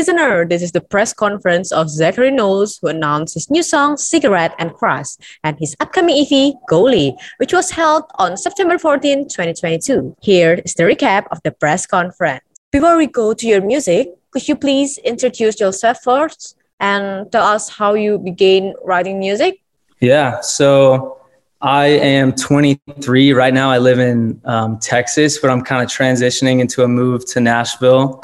listener, this is the press conference of Zachary Knowles, who announced his new song, Cigarette and Crush, and his upcoming EP, Goalie, which was held on September 14, 2022. Here is the recap of the press conference. Before we go to your music, could you please introduce yourself first and tell us how you began writing music? Yeah, so I am 23 right now. I live in um, Texas, but I'm kind of transitioning into a move to Nashville,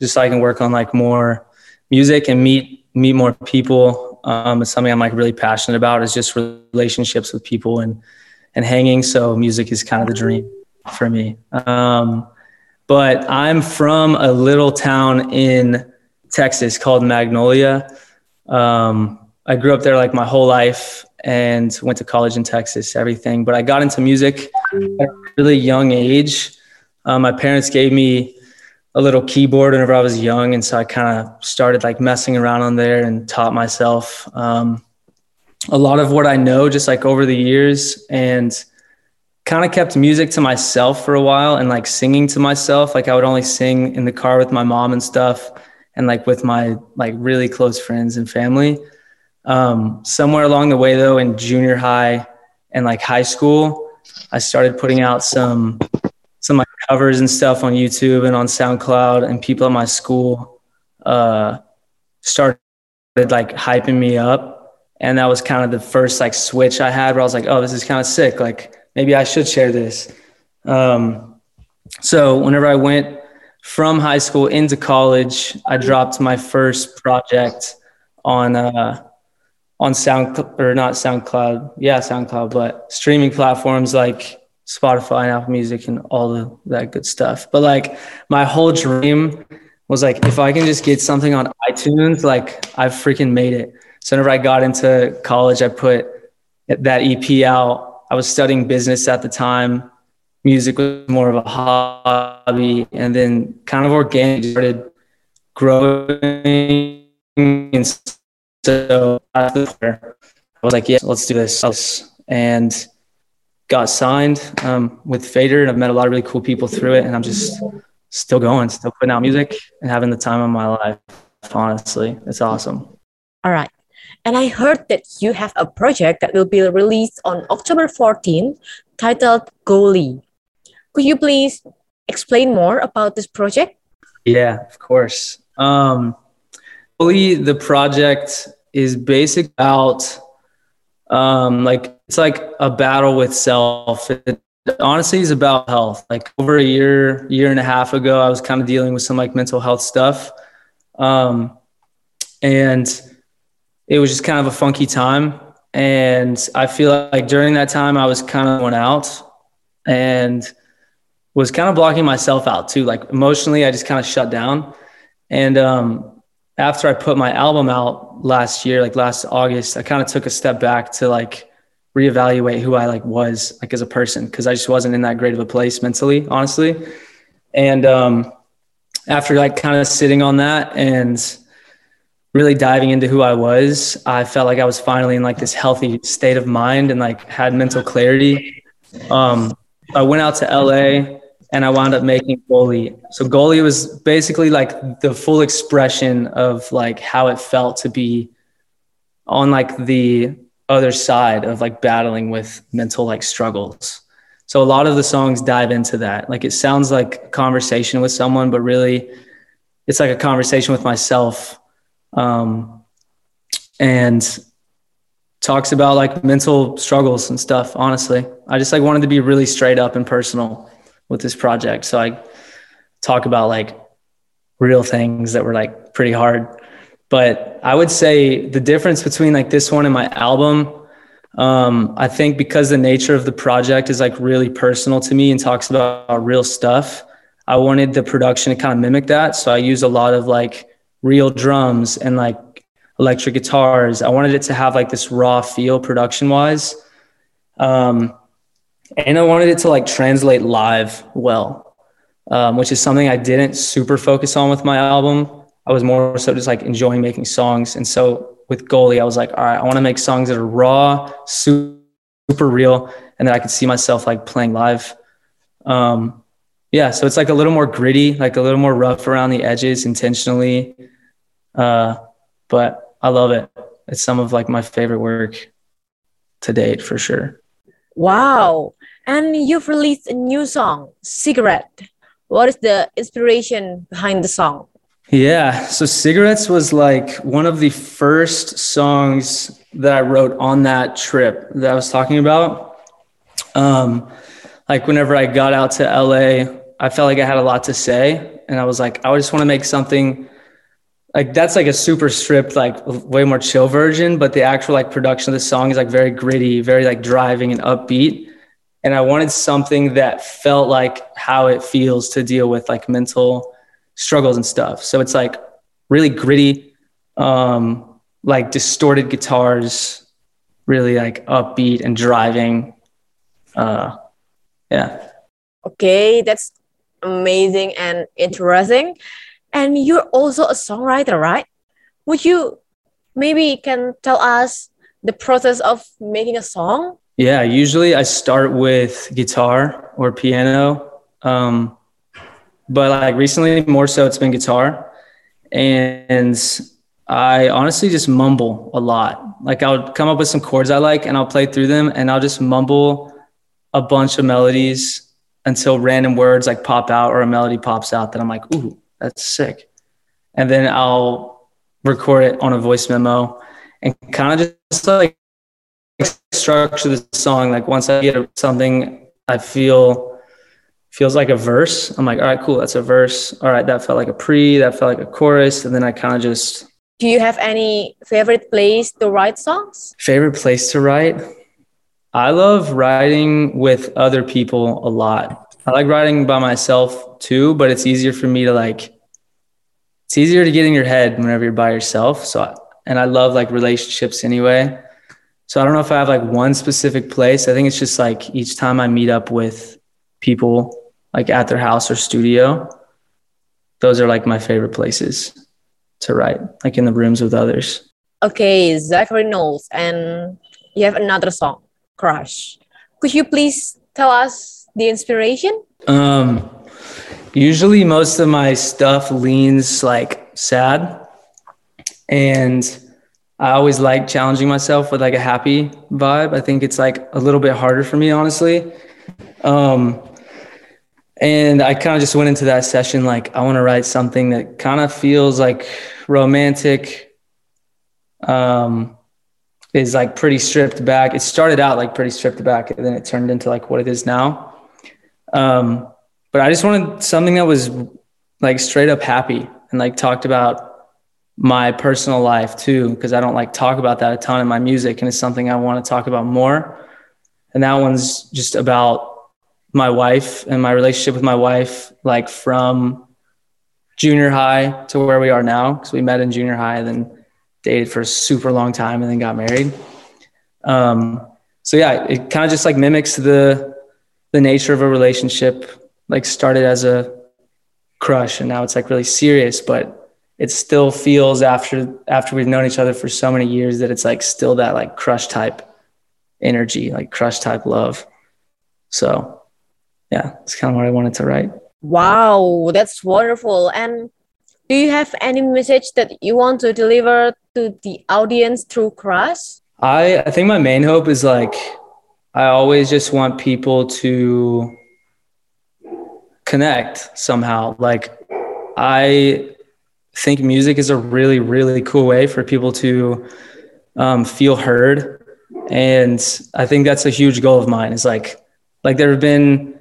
just so I can work on like more music and meet meet more people. Um, it's something I'm like really passionate about. Is just relationships with people and and hanging. So music is kind of the dream for me. Um, but I'm from a little town in Texas called Magnolia. Um, I grew up there like my whole life and went to college in Texas, everything. But I got into music at a really young age. Um, my parents gave me a little keyboard whenever I was young, and so I kind of started like messing around on there and taught myself um, a lot of what I know just like over the years, and kind of kept music to myself for a while and like singing to myself. Like I would only sing in the car with my mom and stuff, and like with my like really close friends and family. Um, somewhere along the way, though, in junior high and like high school, I started putting out some some like covers and stuff on YouTube and on SoundCloud, and people at my school uh, started like hyping me up, and that was kind of the first like switch I had where I was like, oh, this is kind of sick. Like maybe I should share this. Um, so whenever I went from high school into college, I dropped my first project on uh, on Sound or not SoundCloud, yeah, SoundCloud, but streaming platforms like Spotify and Apple Music and all the, that good stuff. But like my whole dream was like if I can just get something on iTunes, like I've freaking made it. So whenever I got into college, I put that EP out. I was studying business at the time. Music was more of a hobby, and then kind of organically started growing and so I was like, yeah, let's do this. And got signed um, with Fader, and I've met a lot of really cool people through it. And I'm just still going, still putting out music and having the time of my life. Honestly, it's awesome. All right. And I heard that you have a project that will be released on October 14 titled Goalie. Could you please explain more about this project? Yeah, of course. Um, Goalie, the project is basic about um, like it's like a battle with self. It honestly is about health. Like over a year, year and a half ago, I was kind of dealing with some like mental health stuff. Um, and it was just kind of a funky time. And I feel like during that time, I was kind of went out and was kind of blocking myself out too. Like emotionally, I just kind of shut down. And um, after I put my album out last year, like last August, I kind of took a step back to like reevaluate who I like was like as a person because I just wasn't in that great of a place mentally, honestly. And um, after like kind of sitting on that and really diving into who I was, I felt like I was finally in like this healthy state of mind and like had mental clarity. Um, I went out to LA and I wound up making goalie. So goalie was basically like the full expression of like how it felt to be on like the other side of like battling with mental like struggles. So a lot of the songs dive into that. Like it sounds like a conversation with someone, but really it's like a conversation with myself. Um, and talks about like mental struggles and stuff. Honestly, I just like wanted to be really straight up and personal with this project. So I talk about like real things that were like pretty hard. But I would say the difference between like this one and my album, um, I think because the nature of the project is like really personal to me and talks about real stuff, I wanted the production to kind of mimic that. So I use a lot of like real drums and like electric guitars. I wanted it to have like this raw feel production wise. Um, and I wanted it to like translate live well, um, which is something I didn't super focus on with my album. I was more so just like enjoying making songs. And so with Goalie, I was like, all right, I want to make songs that are raw, super, super real, and that I could see myself like playing live. Um, yeah, so it's like a little more gritty, like a little more rough around the edges intentionally. Uh, but I love it. It's some of like my favorite work to date for sure. Wow. And you've released a new song, Cigarette. What is the inspiration behind the song? Yeah. So Cigarettes was like one of the first songs that I wrote on that trip that I was talking about. Um, like whenever I got out to LA, I felt like I had a lot to say. And I was like, I just want to make something like that's like a super stripped, like way more chill version, but the actual like production of the song is like very gritty, very like driving and upbeat. And I wanted something that felt like how it feels to deal with like mental struggles and stuff. So it's like really gritty, um, like distorted guitars, really like upbeat and driving. Uh, yeah. Okay, that's amazing and interesting. And you're also a songwriter, right? Would you maybe can tell us the process of making a song? Yeah, usually I start with guitar or piano. Um, but like recently more so it's been guitar. And i honestly just mumble a lot. Like i'll come up with some chords i like and i'll play through them and i'll just mumble a bunch of melodies until random words like pop out or a melody pops out that i'm like ooh that's sick. And then i'll record it on a voice memo and kind of just like structure the song. Like once i get something i feel feels like a verse. I'm like, all right, cool, that's a verse. All right, that felt like a pre, that felt like a chorus. And then I kind of just. Do you have any favorite place to write songs? Favorite place to write? I love writing with other people a lot. I like writing by myself too, but it's easier for me to like, it's easier to get in your head whenever you're by yourself. So, and I love like relationships anyway. So I don't know if I have like one specific place. I think it's just like each time I meet up with people like at their house or studio, those are like my favorite places to write, like in the rooms with others. Okay, Zachary Knowles, and you have another song, Crush. Could you please tell us the inspiration? Um, usually most of my stuff leans like sad, and I always like challenging myself with like a happy vibe. I think it's like a little bit harder for me, honestly. Um, and I kind of just went into that session like I want to write something that kind of feels like romantic. Um, is like pretty stripped back. It started out like pretty stripped back, and then it turned into like what it is now. Um, but I just wanted something that was like straight up happy and like talked about my personal life too, because I don't like talk about that a ton in my music, and it's something I want to talk about more. And that one's just about my wife and my relationship with my wife, like from junior high to where we are now, because we met in junior high, and then dated for a super long time, and then got married. Um, so yeah, it kind of just like mimics the the nature of a relationship. Like started as a crush, and now it's like really serious, but it still feels after after we've known each other for so many years that it's like still that like crush type energy, like crush type love. So yeah, it's kind of what I wanted to write. Wow, that's wonderful. And do you have any message that you want to deliver to the audience through Crush? I, I think my main hope is like, I always just want people to connect somehow. Like, I think music is a really, really cool way for people to um, feel heard. And I think that's a huge goal of mine is like, like there have been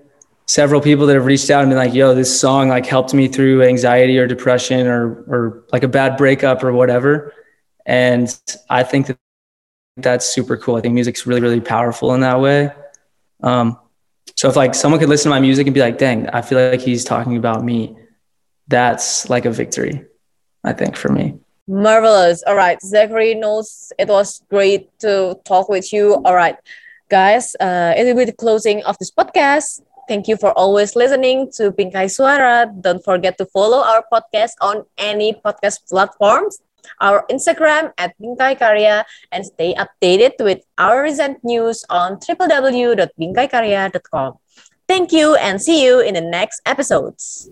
several people that have reached out and been like, yo, this song like helped me through anxiety or depression or or like a bad breakup or whatever. And I think that that's super cool. I think music's really, really powerful in that way. Um, so if like someone could listen to my music and be like, dang, I feel like he's talking about me, that's like a victory, I think, for me. Marvelous. All right. Zachary Knowles it was great to talk with you. All right. Guys, uh, it will be the closing of this podcast. Thank you for always listening to Bingkai Suara. Don't forget to follow our podcast on any podcast platforms, our Instagram at Bingkai Karya, and stay updated with our recent news on www.bingkaikarya.com. Thank you and see you in the next episodes.